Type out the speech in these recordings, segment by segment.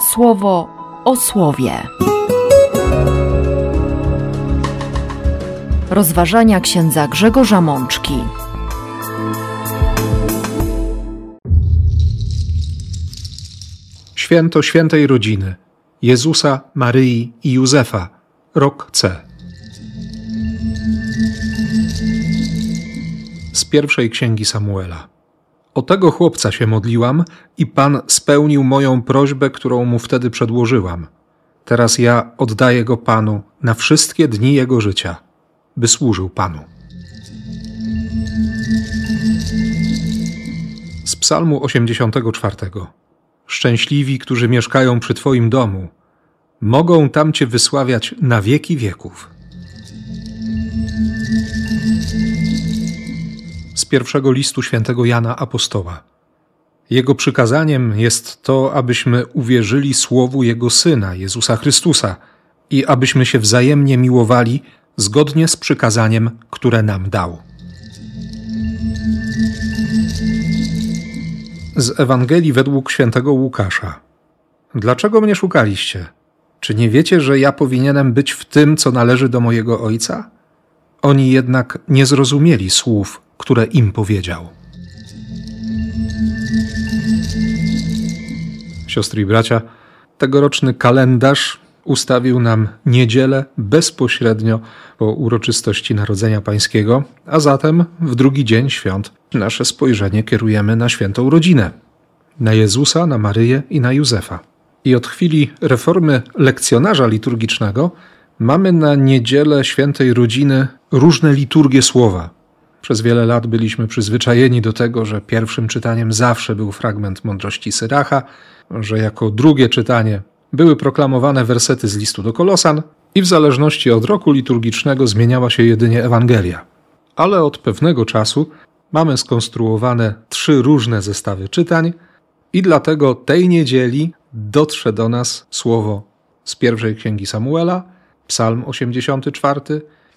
słowo o słowie. Rozważania księdza Grzegorza Mączki. Święto świętej rodziny Jezusa, Maryi i Józefa, rok C. Z pierwszej księgi Samuela. O tego chłopca się modliłam i Pan spełnił moją prośbę, którą mu wtedy przedłożyłam. Teraz ja oddaję go Panu na wszystkie dni jego życia, by służył Panu. Z Psalmu 84. Szczęśliwi, którzy mieszkają przy Twoim domu, mogą tam Cię wysławiać na wieki wieków. Z pierwszego listu świętego Jana Apostoła. Jego przykazaniem jest to, abyśmy uwierzyli słowu Jego Syna, Jezusa Chrystusa, i abyśmy się wzajemnie miłowali zgodnie z przykazaniem, które nam dał. Z Ewangelii według świętego Łukasza. Dlaczego mnie szukaliście? Czy nie wiecie, że ja powinienem być w tym, co należy do mojego Ojca? Oni jednak nie zrozumieli słów, które im powiedział. Siostry i bracia, tegoroczny kalendarz ustawił nam niedzielę bezpośrednio po uroczystości Narodzenia Pańskiego, a zatem w drugi dzień świąt nasze spojrzenie kierujemy na świętą rodzinę, na Jezusa, na Maryję i na Józefa. I od chwili reformy lekcjonarza liturgicznego mamy na niedzielę świętej rodziny różne liturgie słowa, przez wiele lat byliśmy przyzwyczajeni do tego, że pierwszym czytaniem zawsze był fragment mądrości Syracha, że jako drugie czytanie były proklamowane wersety z listu do Kolosan i w zależności od roku liturgicznego zmieniała się jedynie Ewangelia. Ale od pewnego czasu mamy skonstruowane trzy różne zestawy czytań i dlatego tej niedzieli dotrze do nas słowo z pierwszej księgi Samuela, Psalm 84,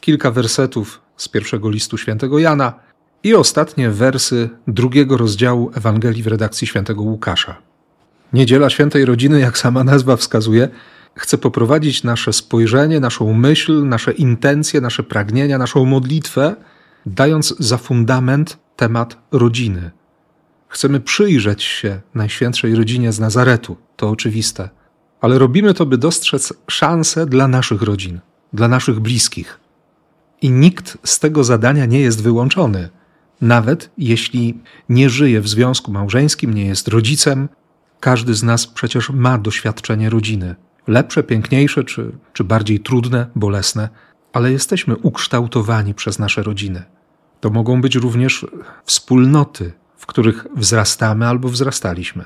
kilka wersetów z pierwszego listu świętego Jana i ostatnie wersy drugiego rozdziału Ewangelii w redakcji świętego Łukasza. Niedziela Świętej Rodziny, jak sama nazwa wskazuje, chce poprowadzić nasze spojrzenie, naszą myśl, nasze intencje, nasze pragnienia, naszą modlitwę, dając za fundament temat rodziny. Chcemy przyjrzeć się Najświętszej Rodzinie z Nazaretu, to oczywiste, ale robimy to, by dostrzec szansę dla naszych rodzin, dla naszych bliskich. I nikt z tego zadania nie jest wyłączony, nawet jeśli nie żyje w związku małżeńskim, nie jest rodzicem. Każdy z nas przecież ma doświadczenie rodziny. Lepsze, piękniejsze, czy, czy bardziej trudne, bolesne, ale jesteśmy ukształtowani przez nasze rodziny. To mogą być również wspólnoty, w których wzrastamy albo wzrastaliśmy,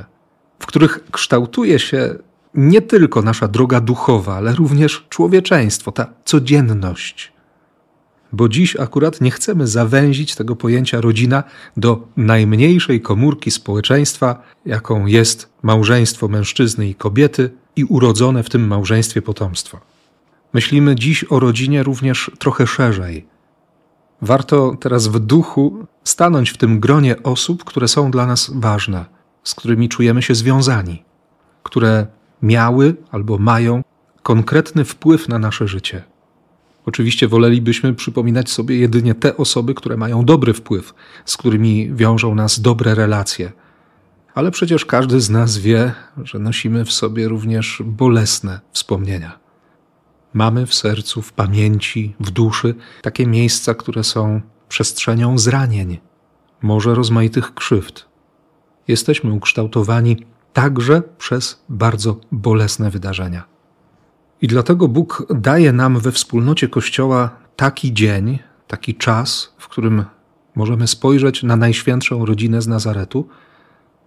w których kształtuje się nie tylko nasza droga duchowa, ale również człowieczeństwo, ta codzienność bo dziś akurat nie chcemy zawęzić tego pojęcia rodzina do najmniejszej komórki społeczeństwa, jaką jest małżeństwo mężczyzny i kobiety i urodzone w tym małżeństwie potomstwo. Myślimy dziś o rodzinie również trochę szerzej. Warto teraz w duchu stanąć w tym gronie osób, które są dla nas ważne, z którymi czujemy się związani, które miały albo mają konkretny wpływ na nasze życie. Oczywiście wolelibyśmy przypominać sobie jedynie te osoby, które mają dobry wpływ, z którymi wiążą nas dobre relacje. Ale przecież każdy z nas wie, że nosimy w sobie również bolesne wspomnienia. Mamy w sercu, w pamięci, w duszy takie miejsca, które są przestrzenią zranień, może rozmaitych krzywd. Jesteśmy ukształtowani także przez bardzo bolesne wydarzenia. I dlatego Bóg daje nam we wspólnocie Kościoła taki dzień, taki czas, w którym możemy spojrzeć na Najświętszą rodzinę z Nazaretu,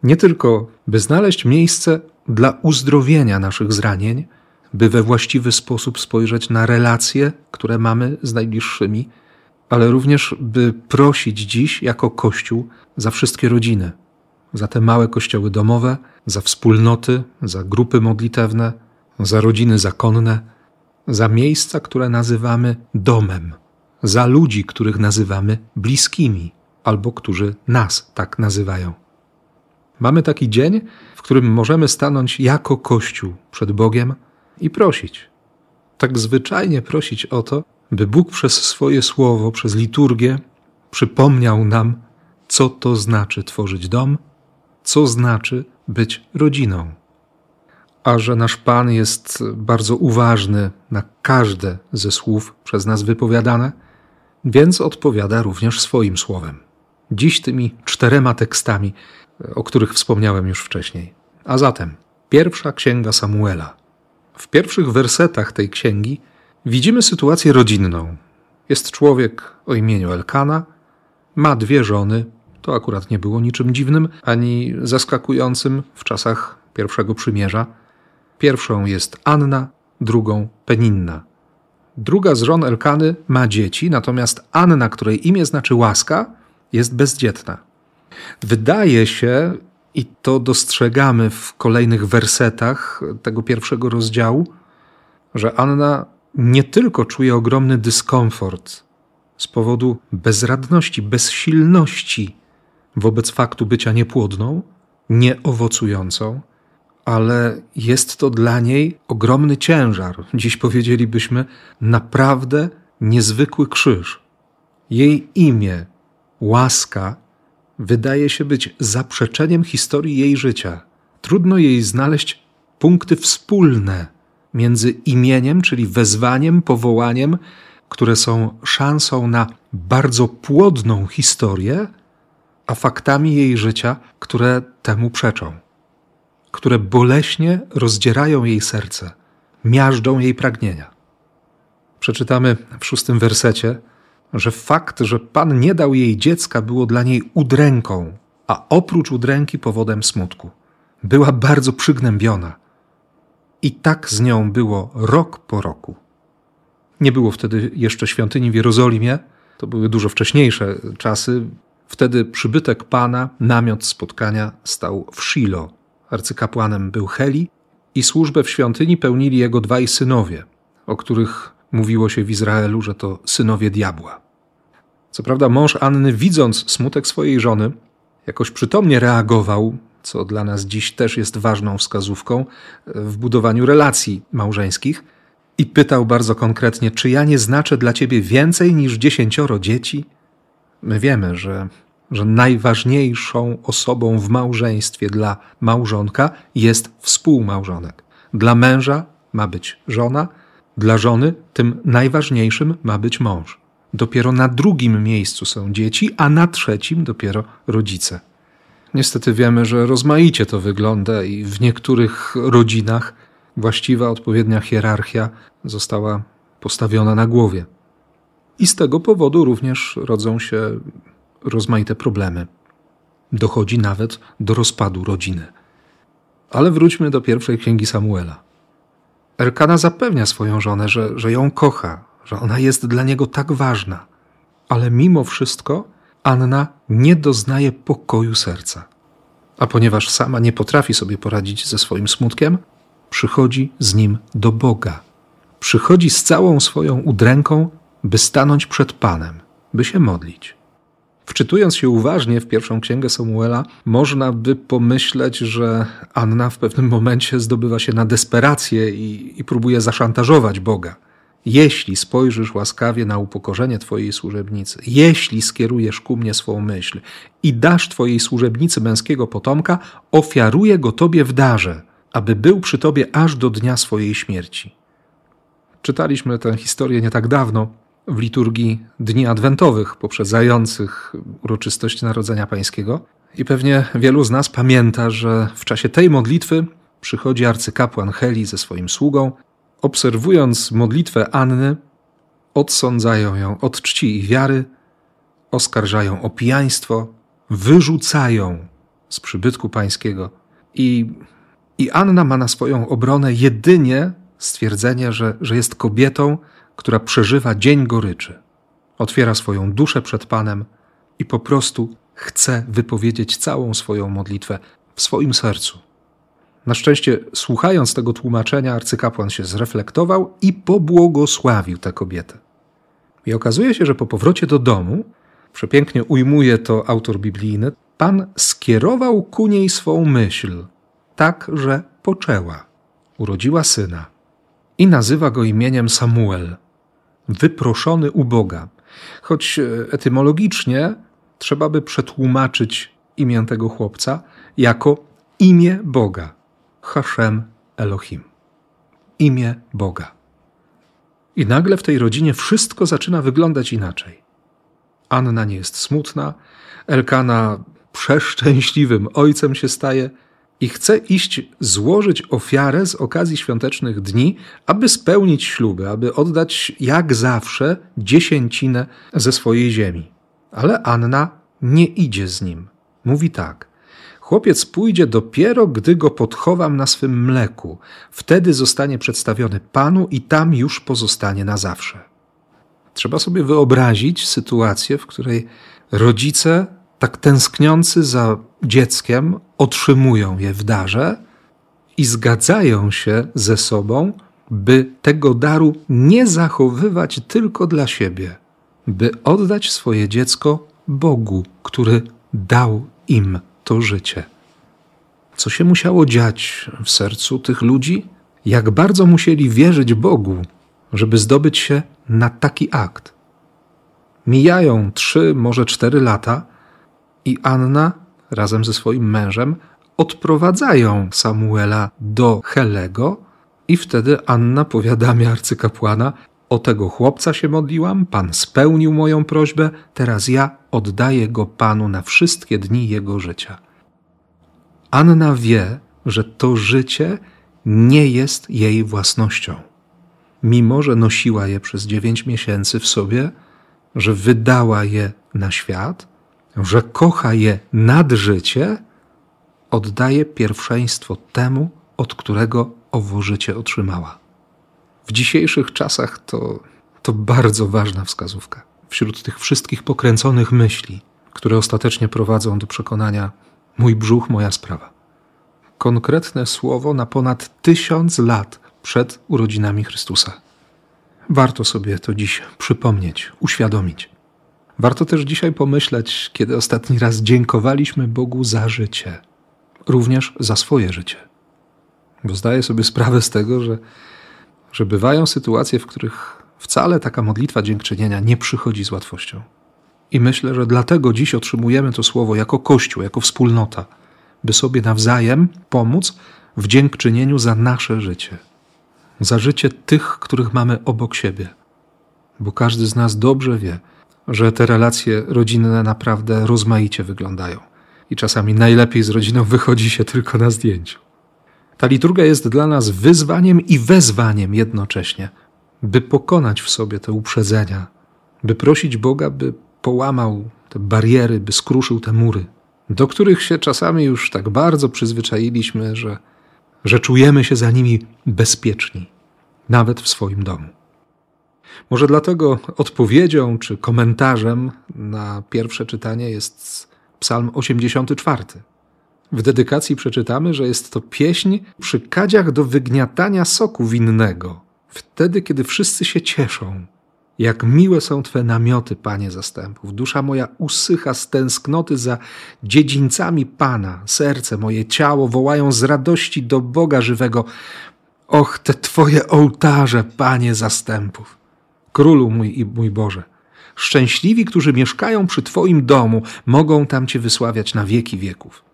nie tylko by znaleźć miejsce dla uzdrowienia naszych zranień, by we właściwy sposób spojrzeć na relacje, które mamy z najbliższymi, ale również by prosić dziś jako Kościół za wszystkie rodziny, za te małe kościoły domowe, za wspólnoty, za grupy modlitewne za rodziny zakonne, za miejsca, które nazywamy domem, za ludzi, których nazywamy bliskimi, albo którzy nas tak nazywają. Mamy taki dzień, w którym możemy stanąć jako Kościół przed Bogiem i prosić. Tak zwyczajnie prosić o to, by Bóg przez swoje słowo, przez liturgię przypomniał nam, co to znaczy tworzyć dom, co znaczy być rodziną. A że nasz Pan jest bardzo uważny na każde ze słów przez nas wypowiadane, więc odpowiada również swoim słowem. Dziś tymi czterema tekstami, o których wspomniałem już wcześniej. A zatem, pierwsza księga Samuela. W pierwszych wersetach tej księgi widzimy sytuację rodzinną. Jest człowiek o imieniu Elkana, ma dwie żony, to akurat nie było niczym dziwnym ani zaskakującym w czasach pierwszego przymierza. Pierwszą jest Anna, drugą Peninna. Druga z żon Elkany ma dzieci, natomiast Anna, której imię znaczy łaska, jest bezdzietna. Wydaje się, i to dostrzegamy w kolejnych wersetach tego pierwszego rozdziału, że Anna nie tylko czuje ogromny dyskomfort z powodu bezradności, bezsilności wobec faktu bycia niepłodną, nieowocującą, ale jest to dla niej ogromny ciężar. Dziś powiedzielibyśmy naprawdę niezwykły krzyż. Jej imię, łaska, wydaje się być zaprzeczeniem historii jej życia. Trudno jej znaleźć punkty wspólne między imieniem, czyli wezwaniem, powołaniem, które są szansą na bardzo płodną historię, a faktami jej życia, które temu przeczą, które boleśnie rozdzierają jej serce, miażdżą jej pragnienia. Przeczytamy w szóstym wersecie, że fakt, że Pan nie dał jej dziecka, było dla niej udręką, a oprócz udręki powodem smutku. Była bardzo przygnębiona. I tak z nią było rok po roku. Nie było wtedy jeszcze świątyni w Jerozolimie, to były dużo wcześniejsze czasy. Wtedy przybytek Pana, namiot spotkania stał w Shilo. Arcykapłanem był Heli i służbę w świątyni pełnili jego dwaj synowie, o których mówiło się w Izraelu, że to synowie diabła. Co prawda, mąż Anny, widząc smutek swojej żony, jakoś przytomnie reagował, co dla nas dziś też jest ważną wskazówką w budowaniu relacji małżeńskich, i pytał bardzo konkretnie: Czy ja nie znaczę dla ciebie więcej niż dziesięcioro dzieci? My wiemy, że, że najważniejszą osobą w małżeństwie dla małżonka jest współmałżonek. Dla męża ma być żona, dla żony tym najważniejszym ma być mąż. Dopiero na drugim miejscu są dzieci, a na trzecim dopiero rodzice. Niestety wiemy, że rozmaicie to wygląda i w niektórych rodzinach właściwa, odpowiednia hierarchia została postawiona na głowie. I z tego powodu również rodzą się rozmaite problemy. Dochodzi nawet do rozpadu rodziny. Ale wróćmy do pierwszej księgi Samuela. Erkana zapewnia swoją żonę, że, że ją kocha, że ona jest dla niego tak ważna. Ale mimo wszystko Anna nie doznaje pokoju serca. A ponieważ sama nie potrafi sobie poradzić ze swoim smutkiem, przychodzi z nim do Boga. Przychodzi z całą swoją udręką, by stanąć przed Panem, by się modlić. Wczytując się uważnie w pierwszą księgę Samuela, można by pomyśleć, że Anna w pewnym momencie zdobywa się na desperację i, i próbuje zaszantażować Boga. Jeśli spojrzysz łaskawie na upokorzenie Twojej służebnicy, jeśli skierujesz ku mnie swą myśl i dasz Twojej służebnicy męskiego potomka, ofiaruję go Tobie w darze, aby był przy Tobie aż do dnia swojej śmierci. Czytaliśmy tę historię nie tak dawno w liturgii Dni Adwentowych poprzedzających uroczystość Narodzenia Pańskiego. I pewnie wielu z nas pamięta, że w czasie tej modlitwy przychodzi arcykapłan Heli ze swoim sługą. Obserwując modlitwę Anny, odsądzają ją od czci i wiary, oskarżają o pijaństwo, wyrzucają z przybytku pańskiego. I, I Anna ma na swoją obronę jedynie stwierdzenie, że, że jest kobietą, która przeżywa dzień goryczy. Otwiera swoją duszę przed Panem i po prostu chce wypowiedzieć całą swoją modlitwę w swoim sercu. Na szczęście, słuchając tego tłumaczenia, arcykapłan się zreflektował i pobłogosławił tę kobietę. I okazuje się, że po powrocie do domu, przepięknie ujmuje to autor biblijny, Pan skierował ku niej swą myśl, tak, że poczęła. Urodziła syna i nazywa go imieniem Samuel, wyproszony u Boga. Choć e, etymologicznie trzeba by przetłumaczyć imię tego chłopca jako imię Boga. Hashem Elohim. Imię Boga. I nagle w tej rodzinie wszystko zaczyna wyglądać inaczej. Anna nie jest smutna, Elkana przeszczęśliwym ojcem się staje i chce iść złożyć ofiarę z okazji świątecznych dni, aby spełnić śluby, aby oddać jak zawsze dziesięcinę ze swojej ziemi. Ale Anna nie idzie z nim. Mówi tak. Chłopiec pójdzie dopiero, gdy go podchowam na swym mleku. Wtedy zostanie przedstawiony Panu i tam już pozostanie na zawsze. Trzeba sobie wyobrazić sytuację, w której rodzice, tak tęskniący za dzieckiem, otrzymują je w darze i zgadzają się ze sobą, by tego daru nie zachowywać tylko dla siebie, by oddać swoje dziecko Bogu, który dał im to życie. Co się musiało dziać w sercu tych ludzi? Jak bardzo musieli wierzyć Bogu, żeby zdobyć się na taki akt. Mijają trzy, może cztery lata i Anna razem ze swoim mężem odprowadzają Samuela do Helego i wtedy Anna powiadamia arcykapłana, o tego chłopca się modliłam, Pan spełnił moją prośbę, teraz ja oddaję go Panu na wszystkie dni jego życia. Anna wie, że to życie nie jest jej własnością. Mimo, że nosiła je przez dziewięć miesięcy w sobie, że wydała je na świat, że kocha je nad życie, oddaje pierwszeństwo temu, od którego owo życie otrzymała. W dzisiejszych czasach to, to bardzo ważna wskazówka. Wśród tych wszystkich pokręconych myśli, które ostatecznie prowadzą do przekonania: mój brzuch, moja sprawa. Konkretne słowo na ponad tysiąc lat przed urodzinami Chrystusa. Warto sobie to dziś przypomnieć, uświadomić. Warto też dzisiaj pomyśleć, kiedy ostatni raz dziękowaliśmy Bogu za życie, również za swoje życie. Bo zdaję sobie sprawę z tego, że, że bywają sytuacje, w których wcale taka modlitwa dziękczynienia nie przychodzi z łatwością. I myślę, że dlatego dziś otrzymujemy to słowo jako Kościół, jako wspólnota, by sobie nawzajem pomóc w dziękczynieniu za nasze życie, za życie tych, których mamy obok siebie. Bo każdy z nas dobrze wie, że te relacje rodzinne naprawdę rozmaicie wyglądają. I czasami najlepiej z rodziną wychodzi się tylko na zdjęciu. Ta liturgia jest dla nas wyzwaniem i wezwaniem jednocześnie, by pokonać w sobie te uprzedzenia, by prosić Boga, by połamał te bariery, by skruszył te mury, do których się czasami już tak bardzo przyzwyczailiśmy, że, że czujemy się za nimi bezpieczni, nawet w swoim domu. Może dlatego odpowiedzią czy komentarzem na pierwsze czytanie jest Psalm 84. W dedykacji przeczytamy, że jest to pieśń przy kadziach do wygniatania soku winnego, wtedy, kiedy wszyscy się cieszą. Jak miłe są Twe namioty, Panie zastępów. Dusza moja usycha z tęsknoty za dziedzińcami Pana. Serce moje, ciało wołają z radości do Boga żywego. Och, te Twoje ołtarze, Panie zastępów. Królu mój i mój Boże. Szczęśliwi, którzy mieszkają przy Twoim domu, mogą tam Cię wysławiać na wieki wieków.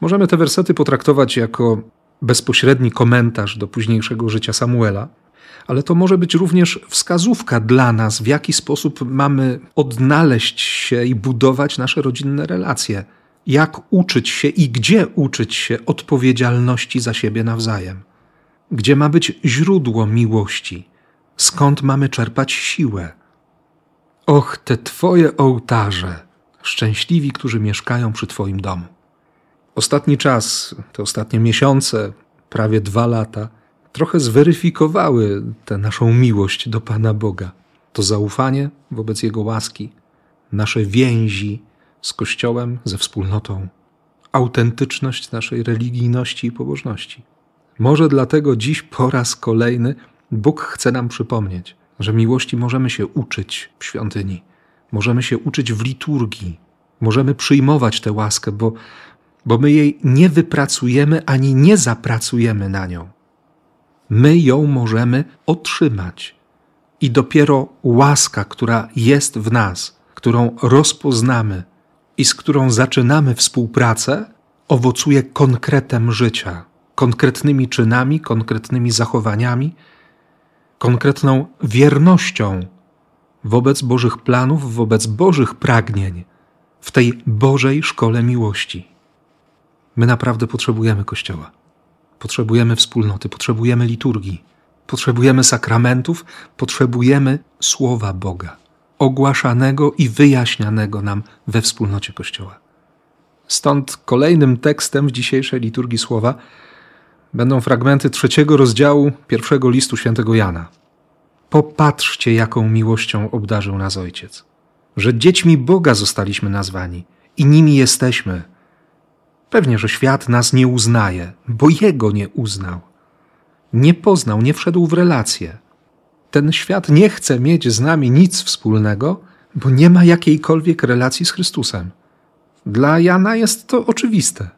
Możemy te wersety potraktować jako bezpośredni komentarz do późniejszego życia Samuela, ale to może być również wskazówka dla nas, w jaki sposób mamy odnaleźć się i budować nasze rodzinne relacje, jak uczyć się i gdzie uczyć się odpowiedzialności za siebie nawzajem, gdzie ma być źródło miłości, skąd mamy czerpać siłę. Och, te Twoje ołtarze, szczęśliwi, którzy mieszkają przy Twoim domu. Ostatni czas, te ostatnie miesiące, prawie dwa lata, trochę zweryfikowały tę naszą miłość do Pana Boga. To zaufanie wobec Jego łaski, nasze więzi z Kościołem, ze wspólnotą, autentyczność naszej religijności i pobożności. Może dlatego dziś po raz kolejny Bóg chce nam przypomnieć, że miłości możemy się uczyć w świątyni, możemy się uczyć w liturgii, Możemy przyjmować tę łaskę, bo, bo my jej nie wypracujemy ani nie zapracujemy na nią. My ją możemy otrzymać. I dopiero łaska, która jest w nas, którą rozpoznamy i z którą zaczynamy współpracę, owocuje konkretem życia, konkretnymi czynami, konkretnymi zachowaniami, konkretną wiernością wobec Bożych planów, wobec Bożych pragnień, w tej Bożej szkole miłości. My naprawdę potrzebujemy Kościoła, potrzebujemy wspólnoty, potrzebujemy liturgii, potrzebujemy sakramentów, potrzebujemy Słowa Boga, ogłaszanego i wyjaśnianego nam we wspólnocie Kościoła. Stąd kolejnym tekstem w dzisiejszej liturgii Słowa będą fragmenty trzeciego rozdziału pierwszego listu świętego Jana. Popatrzcie, jaką miłością obdarzył nas Ojciec, że dziećmi Boga zostaliśmy nazwani i nimi jesteśmy. Pewnie, że świat nas nie uznaje, bo Jego nie uznał. Nie poznał, nie wszedł w relacje. Ten świat nie chce mieć z nami nic wspólnego, bo nie ma jakiejkolwiek relacji z Chrystusem. Dla Jana jest to oczywiste.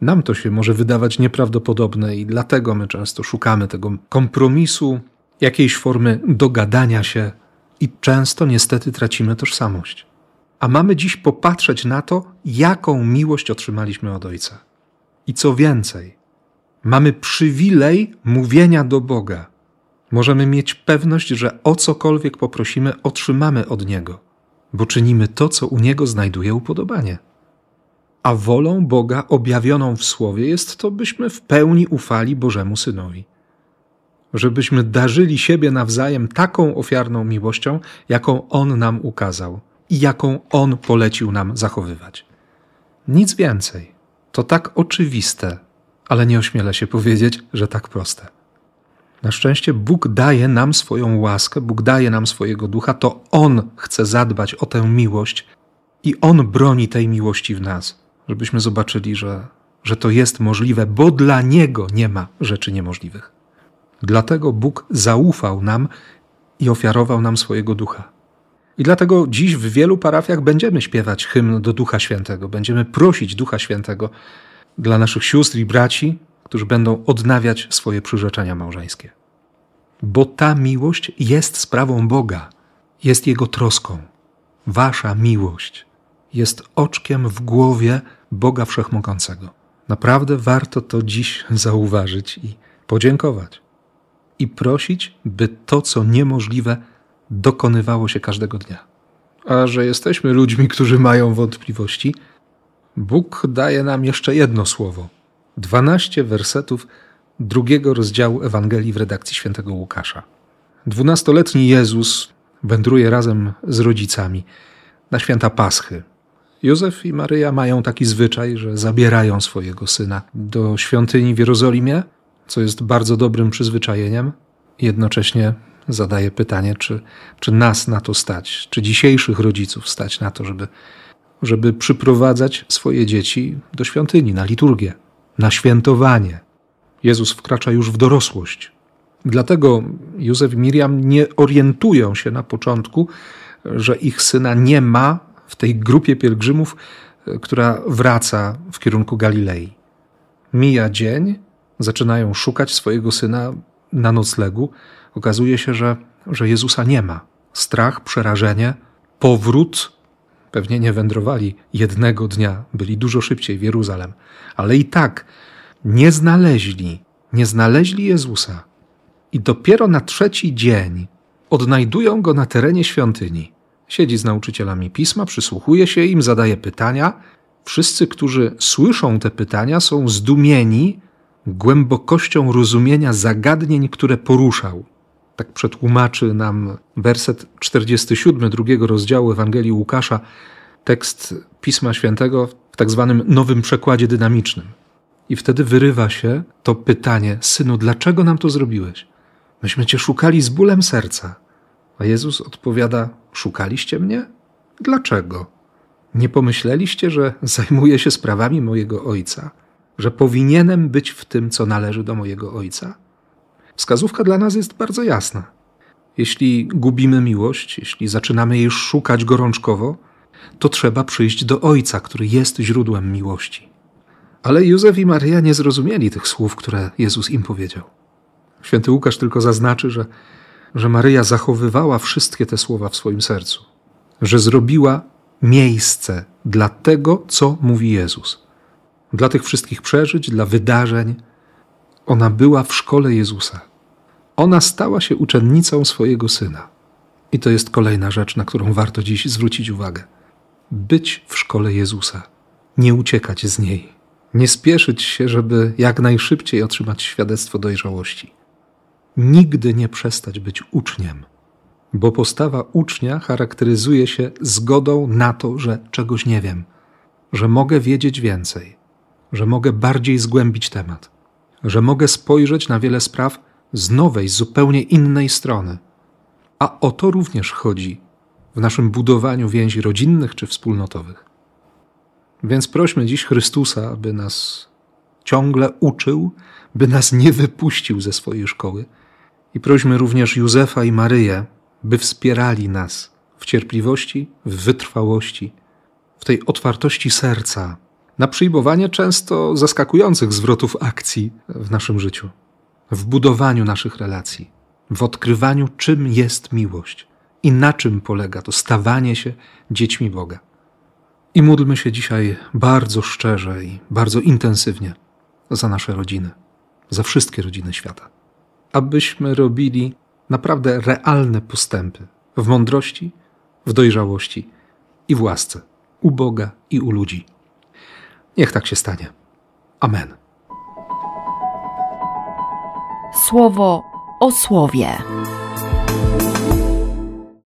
Nam to się może wydawać nieprawdopodobne i dlatego my często szukamy tego kompromisu, jakiejś formy dogadania się i często niestety tracimy tożsamość. A mamy dziś popatrzeć na to, jaką miłość otrzymaliśmy od Ojca. I co więcej, mamy przywilej mówienia do Boga. Możemy mieć pewność, że o cokolwiek poprosimy, otrzymamy od Niego, bo czynimy to, co u Niego znajduje upodobanie. A wolą Boga objawioną w Słowie jest to, byśmy w pełni ufali Bożemu Synowi żebyśmy darzyli siebie nawzajem taką ofiarną miłością, jaką On nam ukazał i jaką On polecił nam zachowywać. Nic więcej. To tak oczywiste, ale nie ośmielę się powiedzieć, że tak proste. Na szczęście Bóg daje nam swoją łaskę, Bóg daje nam swojego ducha, to On chce zadbać o tę miłość i On broni tej miłości w nas, żebyśmy zobaczyli, że, że to jest możliwe, bo dla Niego nie ma rzeczy niemożliwych. Dlatego Bóg zaufał nam i ofiarował nam swojego ducha. I dlatego dziś w wielu parafiach będziemy śpiewać hymn do Ducha Świętego, będziemy prosić Ducha Świętego dla naszych sióstr i braci, którzy będą odnawiać swoje przyrzeczenia małżeńskie. Bo ta miłość jest sprawą Boga, jest Jego troską. Wasza miłość jest oczkiem w głowie Boga Wszechmogącego. Naprawdę warto to dziś zauważyć i podziękować i prosić, by to, co niemożliwe, dokonywało się każdego dnia. A że jesteśmy ludźmi, którzy mają wątpliwości, Bóg daje nam jeszcze jedno słowo. Dwanaście wersetów drugiego rozdziału Ewangelii w redakcji świętego Łukasza. Dwunastoletni Jezus wędruje razem z rodzicami na święta Paschy. Józef i Maryja mają taki zwyczaj, że zabierają swojego syna do świątyni w Jerozolimie co jest bardzo dobrym przyzwyczajeniem. Jednocześnie zadaję pytanie, czy, czy nas na to stać, czy dzisiejszych rodziców stać na to, żeby, żeby przyprowadzać swoje dzieci do świątyni, na liturgię, na świętowanie. Jezus wkracza już w dorosłość. Dlatego Józef i Miriam nie orientują się na początku, że ich syna nie ma w tej grupie pielgrzymów, która wraca w kierunku Galilei. Mija dzień, zaczynają szukać swojego syna na noclegu, okazuje się, że, że Jezusa nie ma. Strach, przerażenie, powrót. Pewnie nie wędrowali jednego dnia, byli dużo szybciej w Jeruzalem, ale i tak nie znaleźli, nie znaleźli Jezusa. I dopiero na trzeci dzień odnajdują go na terenie świątyni. Siedzi z nauczycielami pisma, przysłuchuje się im, zadaje pytania. Wszyscy, którzy słyszą te pytania, są zdumieni, głębokością rozumienia zagadnień, które poruszał. Tak przetłumaczy nam werset 47 drugiego rozdziału Ewangelii Łukasza, tekst Pisma Świętego w tak zwanym nowym przekładzie dynamicznym. I wtedy wyrywa się to pytanie: Synu, dlaczego nam to zrobiłeś? Myśmy cię szukali z bólem serca. A Jezus odpowiada: Szukaliście mnie? Dlaczego? Nie pomyśleliście, że zajmuję się sprawami mojego ojca? że powinienem być w tym, co należy do mojego Ojca? Wskazówka dla nas jest bardzo jasna. Jeśli gubimy miłość, jeśli zaczynamy jej szukać gorączkowo, to trzeba przyjść do Ojca, który jest źródłem miłości. Ale Józef i Maryja nie zrozumieli tych słów, które Jezus im powiedział. Święty Łukasz tylko zaznaczy, że, że Maryja zachowywała wszystkie te słowa w swoim sercu, że zrobiła miejsce dla tego, co mówi Jezus. Dla tych wszystkich przeżyć, dla wydarzeń. Ona była w szkole Jezusa. Ona stała się uczennicą swojego syna. I to jest kolejna rzecz, na którą warto dziś zwrócić uwagę. Być w szkole Jezusa, nie uciekać z niej, nie spieszyć się, żeby jak najszybciej otrzymać świadectwo dojrzałości. Nigdy nie przestać być uczniem, bo postawa ucznia charakteryzuje się zgodą na to, że czegoś nie wiem, że mogę wiedzieć więcej, że mogę bardziej zgłębić temat, że mogę spojrzeć na wiele spraw z nowej, zupełnie innej strony. A o to również chodzi w naszym budowaniu więzi rodzinnych czy wspólnotowych. Więc prośmy dziś Chrystusa, aby nas ciągle uczył, by nas nie wypuścił ze swojej szkoły. I prośmy również Józefa i Maryję, by wspierali nas w cierpliwości, w wytrwałości, w tej otwartości serca na przyjmowanie często zaskakujących zwrotów akcji w naszym życiu, w budowaniu naszych relacji, w odkrywaniu, czym jest miłość i na czym polega to stawanie się dziećmi Boga. I módlmy się dzisiaj bardzo szczerze i bardzo intensywnie za nasze rodziny, za wszystkie rodziny świata, abyśmy robili naprawdę realne postępy w mądrości, w dojrzałości i w łasce u Boga i u ludzi. Niech tak się stanie. Amen. Słowo o słowie.